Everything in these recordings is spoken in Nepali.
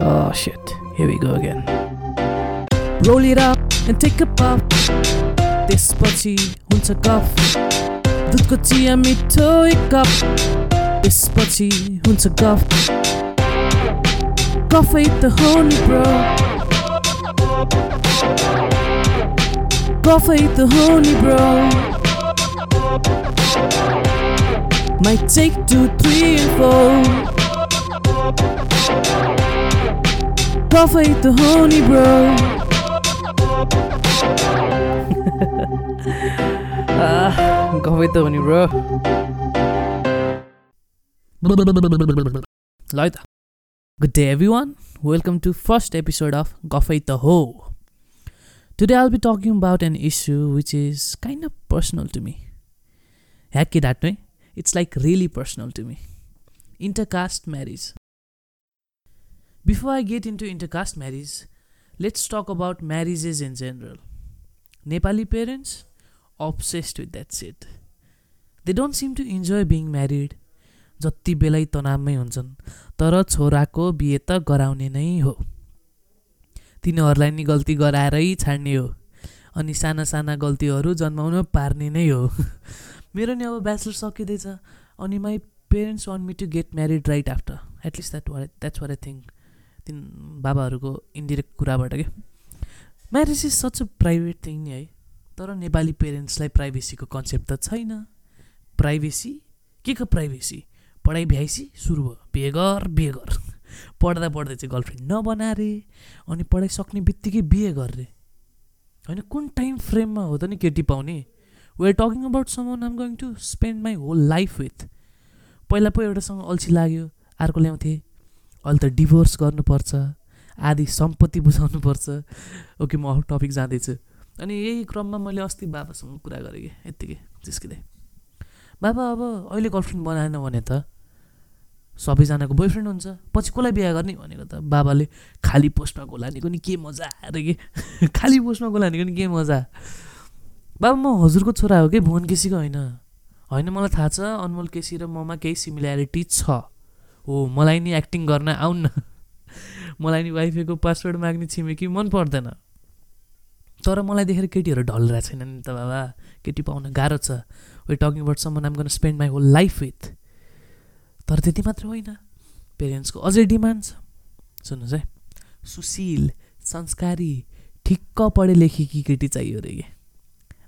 Oh shit, here we go again. Roll it up and take a puff. त्यसपछि हुन्छ गफ दुधको चिया मिठो एक कप त्यसपछि हुन्छ गफ गफै त हो नि ब्रो गफै त हो नि bro Might take two, three, and four. Good day every one welcome to first episode of Gaphai Ta Ho today I'll be talking about an issue which is kind of personal to me ह्याकी डेट मै it's like really personal to me intercaste marriage Before I get into intercaste marriage, let's talk about marriages in general. Nepali parents, obsessed with that shit. They don't seem to enjoy being married. जति बेलै तनावमै हुन्छन् तर छोराको बिहे त गराउने नै हो तिनीहरूलाई नि गल्ती गराएरै छाड्ने हो अनि साना साना गल्तीहरू जन्माउन पार्ने नै हो मेरो नि अब ब्याचलर सकिँदैछ अनि my parents want me to get married right after at least that that's what I think तिन बाबाहरूको इन्डिरेक्ट कुराबाट के? Marriage is such a private thing नि है। तर नेपाली पेरेन्ट्सलाई प्राइभेसीको कन्सेप्ट त छैन। प्राइभेसी के को प्राइभेसी पढाइ भ्याइसी सुरु भयो। बिहे गर बिहे गर। पढ्दा पढ्दै चाहिँ गर्लफ्रेन्ड नबनारे अनि पढाइ सक्ने बित्तिकै बिहे गर्ने होइन कुन टाइम फ्रेममा हो त नि केटी पाउने? We are talking about someone I'm going to spend my whole life with पहिला पो एउटासँग अल्छी लाग्यो। अर्को ल्याउँथेँ। अहिले त डिभोर्स गर्नुपर्छ आदि सम्पत्ति बुझाउनुपर्छ। ओके म अरू टपिक जाँदैछु। अनि यही क्रममा मैले अस्ति बाबासँग कुरा गरेँ कि यत्तिकै जिस्किँदै बाबा अब अहिले गर्लफ्रेन्ड बनाएन भने त सबैजनाको बोयफ्रेन्ड हुन्छ पछि कसलाई बिहा गर्ने भनेको त बाबाले खाली पोस्टमा गोलानीको नि के मजा अरे कि? खाली पोस्टमा गोलानीको नि के मजा? बाबा म हजुरको छोरा हो कि भुवन केसीको होइन। होइन मलाई थाहा छ अनमोल केसी र ममा केही सिमिल्यारिटी छ। हो मलाई नि एक्टिङ गर्न आउन्न मलाई नि वाइफाईको पासवर्ड माग्ने छिमेकी मन पर्दैन। तर मलाई देखेर केटीहरू ढलिरहेको छैन नि त बाबा। केटी पाउन गाह्रो छ। We talking about someone I'm गर्न spend my whole life with तर त्यति मात्र होइन। पेरेन्ट्सको अझै डिमान्ड छ सुन्नुहोस् है। सुशील संस्कारी ठिक्क पढे लेखेकी केटी चाहियो अरे कि?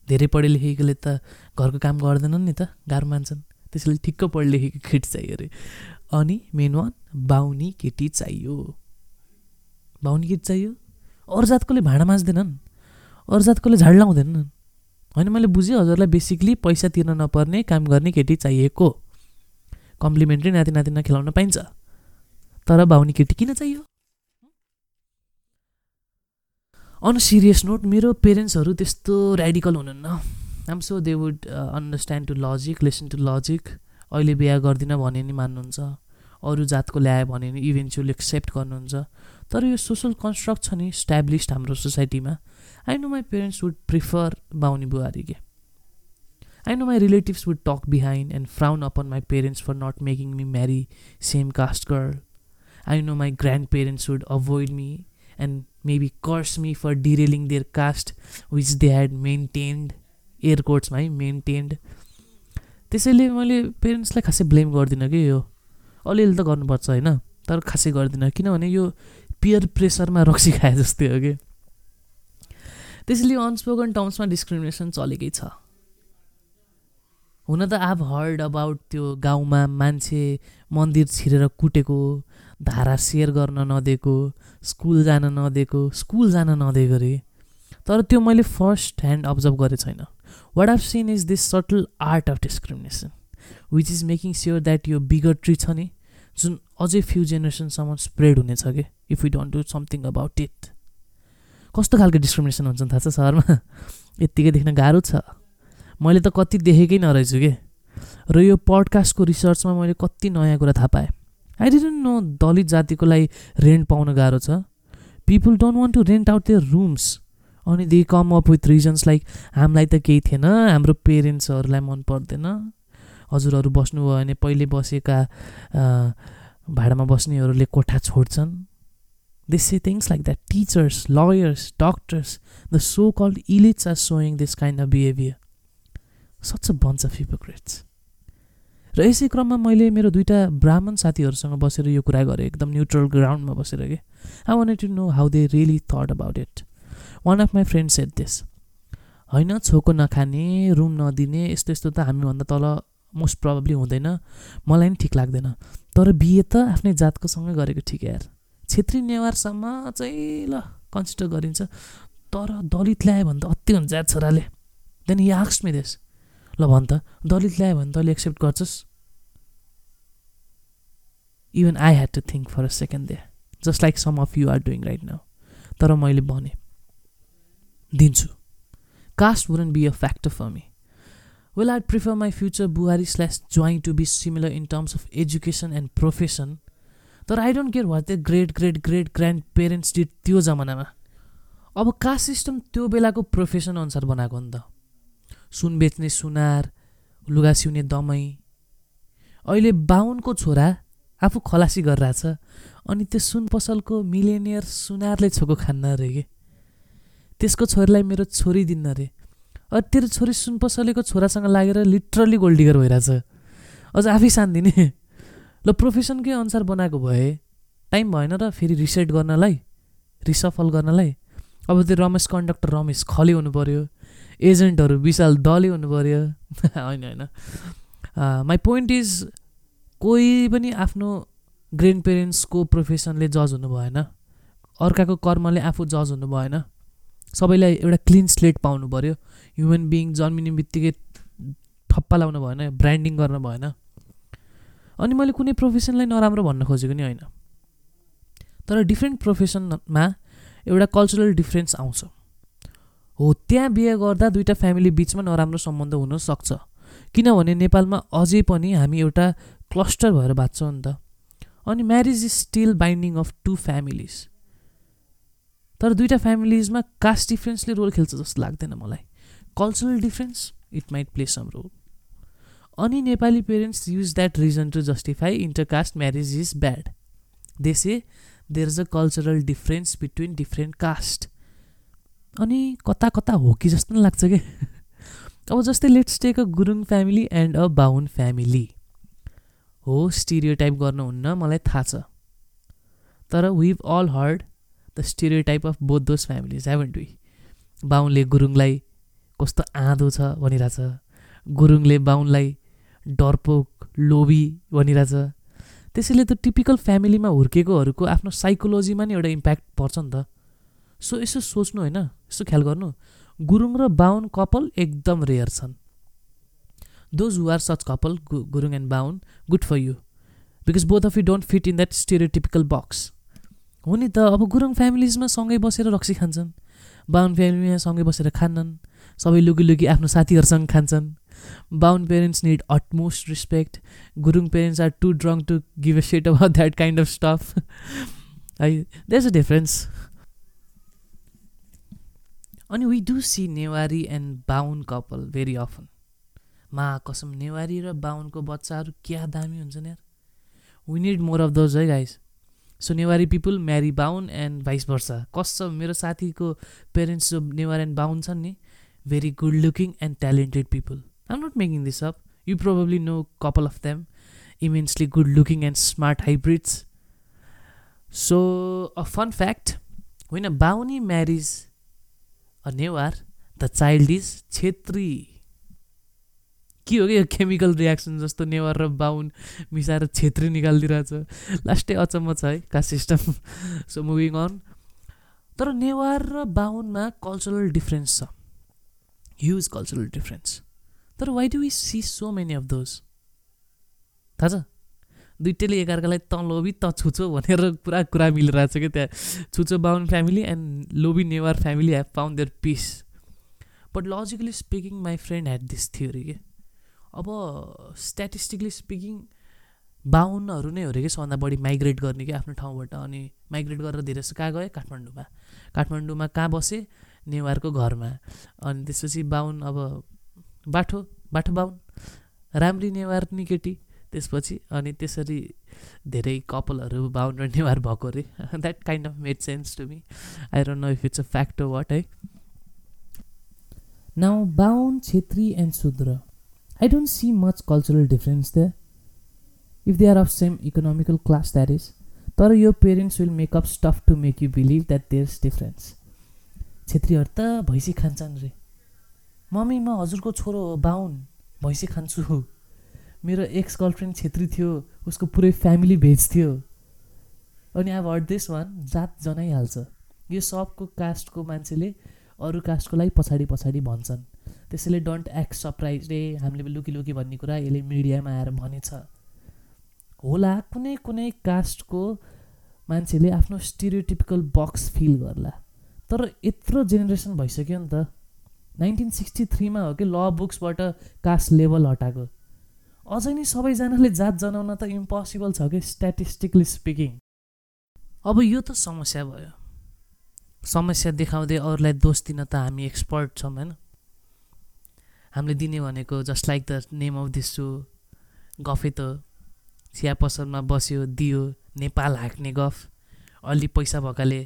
धेरै पढे लेखेकोले त घरको काम गर्दैनन् नि त। गाह्रो मान्छन्। त्यसैले ठिक्क पढे लेखेको केटी चाहियो अरे अनि मेन वान बाहुनी केटी चाहियो। बाहुनी केटी चाहियो? अरू जातकोले भाँडा माझ्दैनन्। अरू जातकोले झाड लाउँदैनन् होइन मैले बुझेँ हजुरलाई बेसिकली पैसा तिर्न नपर्ने काम गर्ने केटी चाहिएको। कम्प्लिमेन्ट्री नाति नातिना खेलाउन पाइन्छ। तर बाहुनी केटी किन चाहियो? अन सिरियस नोट मेरो पेरेन्ट्सहरू त्यस्तो रेडिकल हुनुहुन्न। I'm so they would understand to logic listen to logic अहिले बिहा गर्दिनँ भने नि मान्नुहुन्छ। अरू जातको ल्यायो भने नि इभेन्चुअली एक्सेप्ट गर्नुहुन्छ। तर यो सोसल कन्स्ट्रक्ट छ नि स्ट्याब्लिस्ड हाम्रो सोसाइटीमा I know my parents would prefer बाहुनी बुहारी के। I know my relatives would talk behind and frown upon my parents for not making me marry same caste girl I know my grandparents would avoid me and maybe curse me for derailing their caste which they had maintained years कोर्ट्समा है मेन्टेन्ड त्यसैले मैले पेरेन्ट्सलाई खासै ब्लेम गर्दिनँ कि यो। अलिअलि त गर्नुपर्छ होइन? तर खासै गर्दिनँ। किनभने यो पियर प्रेसरमा रक्सी खाए जस्तै हो कि? त्यसैले अनस्पोकन टर्म्समा डिस्क्रिमिनेसन चलेकै छ। हुन त आभ हर्ड अबाउट त्यो गाउँमा मान्छे मन्दिर छिरेर कुटेको धारा सेयर गर्न नदिएको स्कुल जान नदिएको स्कुल जान नदिएको अरे तर त्यो मैले फर्स्ट ह्यान्ड अब्जर्भ गरेको छैन। What I've seen is this subtle art of discrimination which is making sure that यो बिगर ट्री छ नि जुन अझै फ्यु जेनेरेसनसम्म स्प्रेड हुनेछ कि if you don't do something about it कस्तो खालको डिस्क्रिमिनेसन हुन्छ थाहा छ सहरमा? यत्तिकै देख्न गाह्रो छ। मैले त कति देखेकै नरहेछु कि? र यो पडकास्टको रिसर्चमा मैले कति नयाँ कुरा थाहा पाएँ। आई डिडन्ट नो दलित जातिको लागि रेन्ट पाउन गाह्रो छ। People don't want to rent out their rooms अनि they come up with reasons like हामीलाई त केही थिएन हाम्रो पेरेन्ट्सहरूलाई मन पर्दैन। हजुरहरू बस्नुभयो भने पहिले बसेका भाडामा बस्नेहरूले कोठा छोड्छन्। They say things like that. Teachers, lawyers, doctors, the so called elites are showing this kind of behavior. Such a bunch of hypocrites. र यसै क्रममा मैले मेरो दुइटा ब्राह्मण साथीहरूसँग बसेर यो कुरा गरेँ एकदम न्युट्रल ग्राउन्डमा बसेर कि। I want to know how they really thought about it one of my friend said this होइन छोको नखाने रुम नदिने यस्तो यस्तो त हामीभन्दा तल मोस्ट प्रब्लली हुँदैन। मलाई पनि ठिक लाग्दैन। तर बिहे त आफ्नै जातको सँगै गरेको ठिक यार। छेत्री नेवारसम्म चाहिँ ल कन्सिडर गरिन्छ। तर दलित ल्यायो भने त अति हुन्छ यार छोराले। देन हि आक्स मि देश ल भन् त दलित ल्यायो भने तैँले एक्सेप्ट गर्छस्? Even I had to think for a second they just like some of you are doing right now तर मैले भने दिन्छु। Caste wouldn't be a factor for me well I'd prefer my future बुहारी slash जोइङ to be similar in terms of education and profession तर I don't care what the great great great grandparents did त्यो जमानामा। अब कास्ट सिस्टम त्यो बेलाको प्रोफेसन अनुसार बनाएको नि त। सुन बेच्ने सुनार लुगा सिउने दमै अहिले बाहुनको छोरा आफू खलासी गरिरहेछ अनि त्यो सुन पसलको मिलेनियर सुनारले छोको खान्न अरे कि? त्यसको छोरीलाई मेरो छोरी दिन्न अरे अ तेरो छोरी सुन पसलेको छोरासँग लागेर लिटरली गोल्डिगर भइरहेछ। अझ आफै सान्दिने ल प्रोफेसनकै अनुसार बनाएको भए। टाइम भएन र फेरि रिसेट गर्नलाई रिसफल गर्नलाई। अब त्यो रमेश कन्डक्टर रमेश खले हुनु पऱ्यो एजेन्टहरू विशाल दले हुनु पऱ्यो होइन। होइन माई पोइन्ट इज कोही पनि आफ्नो ग्रेन्ड पेरेन्ट्सको प्रोफेसनले जज हुनु भएन अर्काको कर्मले आफू जज हुनु भएन सबैलाई एउटा क्लिन स्लेट पाउनु पऱ्यो ह्युमन बिङ जन्मिने बित्तिकै ठप्पा लाउनु भएन ब्रान्डिङ गर्न भएन। अनि मैले कुनै प्रोफेसनलाई नराम्रो भन्न खोजेको नि होइन। तर डिफ्रेन्ट प्रोफेसनमा एउटा कल्चरल डिफ्रेन्स आउँछ। हो त्यहाँ बिहे गर्दा दुइटा फ्यामिली बिचमा नराम्रो सम्बन्ध हुनसक्छ। किनभने नेपालमा अझै पनि हामी एउटा क्लस्टर भएर बाँच्छौँ नि त। अनि marriage is still binding of two families तर दुइटा फ्यामिलिजमा कास्ट डिफ्रेन्सले रोल खेल्छ जस्तो लाग्दैन मलाई। Cultural difference it might play some role अनि Nepali parents use that reason to justify intercaste marriage is bad they say there is a cultural difference between different caste अनि कता कता हो कि जस्तो पनि लाग्छ कि? अब जस्तै let's take a Gurung family and a Bahun family हो स्टिरियो टाइप गर्नुहुन्न मलाई थाहा छ। तर we've all heard the stereotype of both those families haven't we बाहुनले गुरुङलाई कस्तो आँधो छ भनिरहेछ। गुरुङले बाहुनलाई डरपोक लोभी भनिरहेछ। त्यसैले त टिपिकल फ्यामिलीमा हुर्केकोहरूको आफ्नो साइकोलोजीमा नि एउटा इम्प्याक्ट पर्छ नि त। सो यसो सोच्नु होइन यसो ख्याल गर्नु। गुरुङ र बाहुन कपाल एकदम रेयर छन्। Those who are such couple Gurung and Bahun good for you because both of you don't fit in that stereotypical box हो नि त अब गुरुङ फ्यामिलिजमा सँगै बसेर रक्सी खान्छन्। बाहुन फ्यामिलीमा सँगै बसेर खान्नन्। सबै लुकी लुकी आफ्नो साथीहरूसँग खान्छन्। Bahun parents need utmost respect Gurung parents are to drunk to give a shit about that kind of stuff है इज अ डिफरेन्स अनि we do see Newari and Bahun couple very often मा कसम नेवारी र बाहुनको बच्चाहरू क्या दामी हुन्छन् यार। We need more of those hey guys so Newari people marry Bahun and vice versa कसम मेरो साथीको पेरेन्ट्स जो नेवार एन्ड बाहुन छन् नि very good looking and talented people I'm not making this up you probably know couple of them immensely good looking and smart hybrids so a fun fact होइन बाहुनी marriage a Newar the child is Chhetri के हो कि यो केमिकल रियाक्सन जस्तो नेवार र बाहुन मिसाएर छेत्री निकालिदिइरहेछ। लास्टै अचम्म छ है caste system. So moving on तर नेवार र बाहुनमा कल्चरल डिफ्रेन्स छ। ह्युज कल्चरल डिफ्रेन्स तर why do we see so many of those थाहा छ? दुइटैले एकअर्कालाई त लोभी त छुचो भनेर पुरा कुरा मिलिरहेको छ कि त्यहाँ। छुचो Bahun family and lovely Newar family have found their peace but logically speaking my friend had this theory के? अब स्ट्याटिस्टिकली स्पिकिङ बाहुनहरू नै हो अरे कि? सबभन्दा बढी माइग्रेट गर्ने कि आफ्नो ठाउँबाट? अनि माइग्रेट गरेर धेरै जस्तो कहाँ गयो काठमाडौँमा। काठमाडौँमा कहाँ बसेँ? नेवारको घरमा। अनि त्यसपछि बाहुन अब बाठो बाठो बाहुन। राम्री नेवार नि केटी। त्यसपछि अनि त्यसरी धेरै कपालहरू बाहुन र नेवार भएको अरे। That kind of made sense to me I don't know if it's a fact what है now Bahun Chhetri and Shudra. I don't see much cultural difference that if they are of same economical class that is तर यो parents will make up stuff to make you believe that there is difference छेत्रीहरू त भैँसी खान्छन् रे। मम्मी म हजुरको छोरो बाहुन भैँसी खान्छु। मेरो एक्स गर्लफ्रेन्ड छेत्री थियो उसको पुरै फ्यामिली भेज थियो। अनि अब हट दिस वान जात जनाइहाल्छ। यो सबको कास्टको मान्छेले अरू कास्टको लागि पछाडि पछाडि भन्छन्। त्यसैले डोन्ट एक्ट सरप्राइज रे हामीले लुकी लुकी भन्ने कुरा यसले मिडियामा आएर भनेछ। होला कुनै कुनै कास्टको मान्छेले आफ्नो स्टिरियोटिपिकल बक्स फिल गर्ला। तर यत्रो जेनेरेसन भइसक्यो नि त। नाइन्टिन सिक्सटी थ्रीमा हो कि ल बुक्सबाट कास्ट लेभल हटाएको। अझै नै सबैजनाले जात जनाउन त इम्पोसिबल छ कि स्ट्याटिस्टिकली स्पिकिङ अब यो त समस्या भयो। समस्या देखाउँदै अरूलाई दोष दिन त हामी एक्सपर्ट छौँ होइन? हामीले दिने भनेको just like the name of this show Gaphai Ta. चिया पसलमा बस्यो दियो नेपाल हाँक्ने गफ। अलि पैसा भएकाले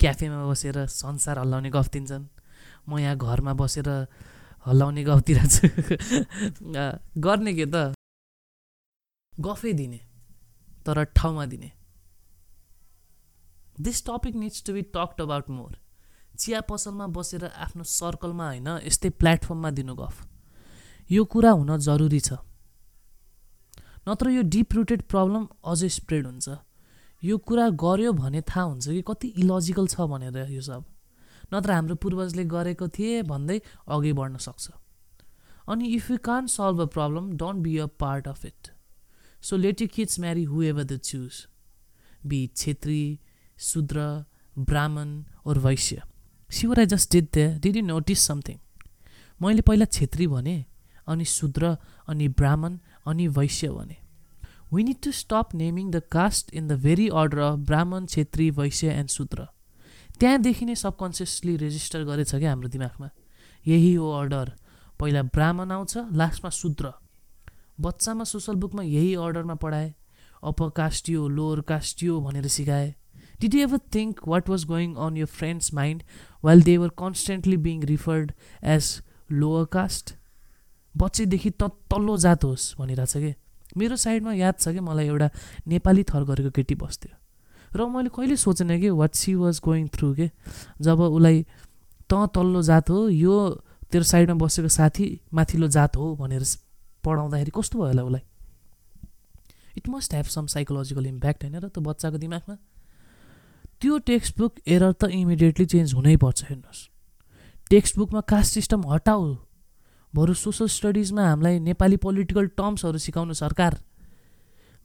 क्याफेमा बसेर संसार हल्लाउने गफ दिन्छन्। म यहाँ घरमा बसेर हल्लाउने गफतिर छु। गर्ने के त? गफै दिने तर ठाउँमा दिने। This topic needs to be talked about more चिया पसलमा बसेर आफ्नो सर्कलमा होइन यस्तै प्लेटफर्ममा दिनु गफ। यो कुरा हुन जरुरी छ। नत्र यो डिप रुटेड प्रब्लम अझै स्प्रेड हुन्छ। यो कुरा गर्यो भने थाहा हुन्छ कि कति इलोजिकल छ भनेर यो सब। नत्र हाम्रो पूर्वजले गरेको थिए भन्दै अघि बढ्न सक्छ। अनि if you can't solve a problem don't be a part of it so let you kids marry whoever the choose be Chhetri Shudra Brahmin or Vaishya सिवर I just did they did you notice something मैले पहिला छेत्री भने अनि शूद्र अनि ब्राह्मण अनि वैश्य भने। We need to stop naming the caste in the very order of Brahmin Chhetri Vaishya and Shudra. त्यहाँदेखि नै सबकन्सियसली रेजिस्टर गरेछ क्या हाम्रो दिमागमा। यही हो अर्डर पहिला ब्राह्मण आउँछ लास्टमा शूद्र। बच्चामा सोसल बुकमा यही अर्डरमा पढाए। अप्पर कास्टियो लोवर कास्टियो भनेर सिकाए। Did you ever think what was going on your friend's mind while they were constantly being referred as lower caste बच्चैदेखि त तल्लो जात होस् भनिरहेछ कि? मेरो साइडमा याद छ कि मलाई एउटा नेपाली थर गरेको केटी बस्थ्यो। र मैले कहिले सोचेन कि what she was going through के? जब उसलाई त तल्लो जात हो यो तेरो साइडमा बसेको साथी माथिल्लो जात हो भनेर पढाउँदाखेरि कस्तो भयो होला उसलाई? It must have some psychological impact होइन र त्यो बच्चाको दिमागमा? त्यो टेक्स्ट बुक एरर त इमिडिएटली चेन्ज हुनैपर्छ हेर्नुहोस्। टेक्स्ट बुकमा कास्ट सिस्टम हटाऊ। बरु सोसल स्टडिजमा हामीलाई नेपाली पोलिटिकल टर्म्सहरू सिकाउनु सरकार।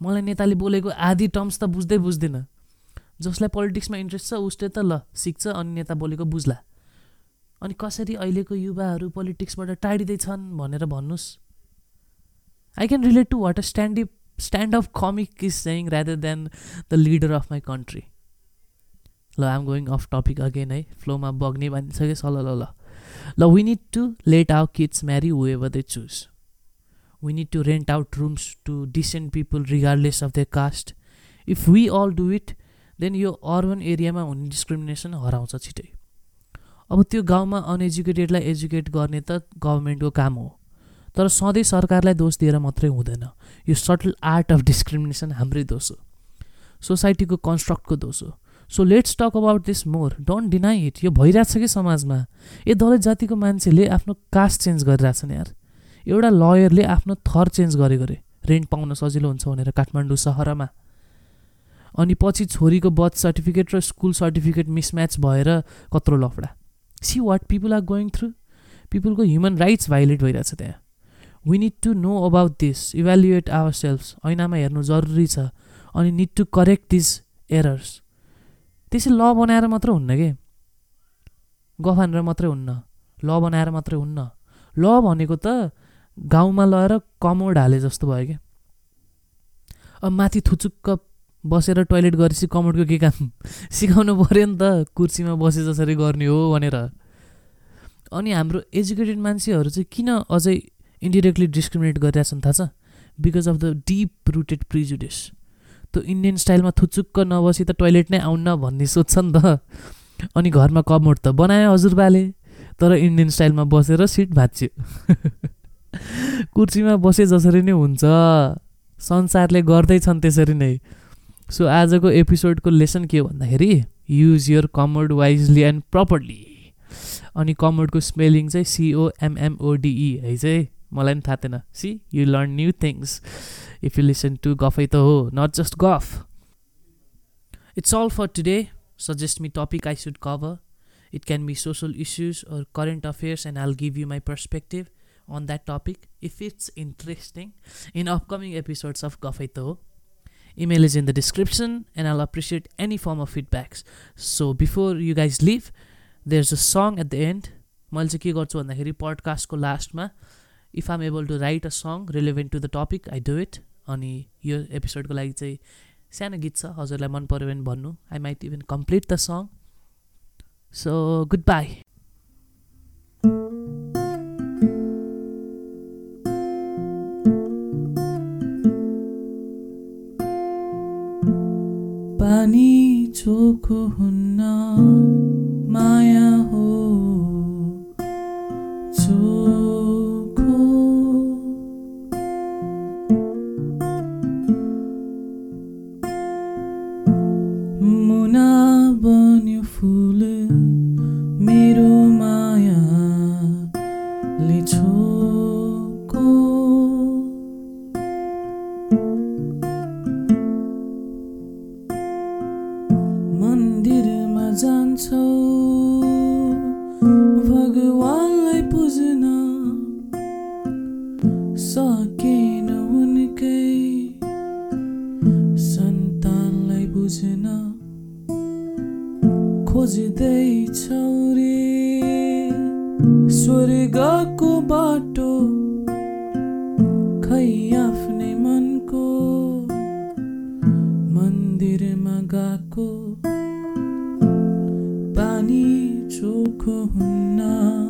मलाई नेताले बोलेको आधी टर्म्स त बुझ्दै बुझ्दिनँ। जसलाई पोलिटिक्समा इन्ट्रेस्ट छ उसले त ल सिक्छ अनि नेता बोलेको बुझ्ला। अनि कसरी अहिलेको युवाहरू पोलिटिक्सबाट टाढिँदैछन् भनेर भन्नुहोस् I can relate to what a stand stand up comic is saying rather than the leader of my country ल I'm going off topic again है। फ्लोमा बग्ने भनिन्छ कि सल ल ल। ल we need to let our kids marry whoever they choose we need to rent out rooms to decent people regardless of the caste if we all do it then यो अर्बन एरियामा हुने डिस्क्रिमिनेसन हराउँछ छिटै। अब त्यो गाउँमा अनएजुकेटेडलाई एजुकेट गर्ने त गभर्मेन्टको काम हो। तर सधैँ सरकारलाई दोष दिएर मात्रै हुँदैन। यो सटल आर्ट अफ डिस्क्रिमिनेसन हाम्रै दोष हो। सोसाइटीको कन्स्ट्रक्टको दोष हो। So let's talk about this more don't deny it यो भइरहेछ कि समाजमा? ए दलित जातिको मान्छेले आफ्नो कास्ट चेन्ज गरिरहेछन् यार। एउटा लयरले आफ्नो थर चेन्ज गरेको अरे रेन्ट पाउन सजिलो हुन्छ भनेर काठमाडौँ सहरमा। अनि पछि छोरीको बर्थ सर्टिफिकेट र स्कुल सर्टिफिकेट मिसम्याच भएर कत्रो लफडा। See what people are going through पिपलको human rights violate भइरहेछ त्यहाँ। We need to know about this evaluate our self ऐनामा हेर्नु जरुरी छ। अनि need to correct this errors त्यसै ल बनाएर मात्र हुन्न कि? गफ हानेर मात्रै हुन्न। ल बनाएर मात्रै हुन्न। ल भनेको त गाउँमा लगेर कमोड हाले जस्तो भयो क्या अब माथि थुचुक्क बसेर टोइलेट गरेपछि कमोडको के काम? सिकाउनु पऱ्यो नि त। कुर्सीमा बसे जसरी गर्ने हो भनेर। अनि हाम्रो एजुकेटेड मान्छेहरू चाहिँ किन अझै इन्डिरेक्टली डिस्क्रिमिनेट गरिरहेछन् थाहा छ? Because of the deep rooted prejudice. त्यो इन्डियन स्टाइलमा थुचुक्क नबसी त टोइलेट नै आउन्न भन्ने सोध्छ नि त। अनि घरमा कमोड त बनायो हजुरबाले तर इन्डियन स्टाइलमा बसेर सिट भाँच्यो। कुर्सीमा बसे जसरी नै हुन्छ। संसारले गर्दैछन् त्यसरी नै। सो आजको एपिसोडको लेसन के हो भन्दाखेरि use your commode wisely and properly अनि कमोडको स्पेलिङ चाहिँ सिओएमएमओडिई है चाहिँ। मलाई पनि थाहा थिएन। See you learn new things if you listen to गफैतो हो नट जस्ट गफ it's all for today suggest me topic I should cover it can be social issues or current affairs and I'll give you my perspective on that topic if it's interesting in upcoming episodes of गफै त हो email is in the description and I'll appreciate any form of feedbacks so before you guys leave there is a song at the end मैले चाहिँ के गर्छु भन्दाखेरि पडकास्टको लास्टमा if I'm able to write a song relevant to the topic I do it अनि यो एपिसोडको लागि चाहिँ सानो गीत छ हजुरलाई मन पऱ्यो भने भन्नु। I might even complete the song So, goodbye. पानी चोखो हुन्न माया हो untold. गएको पानी चोखो हुन्न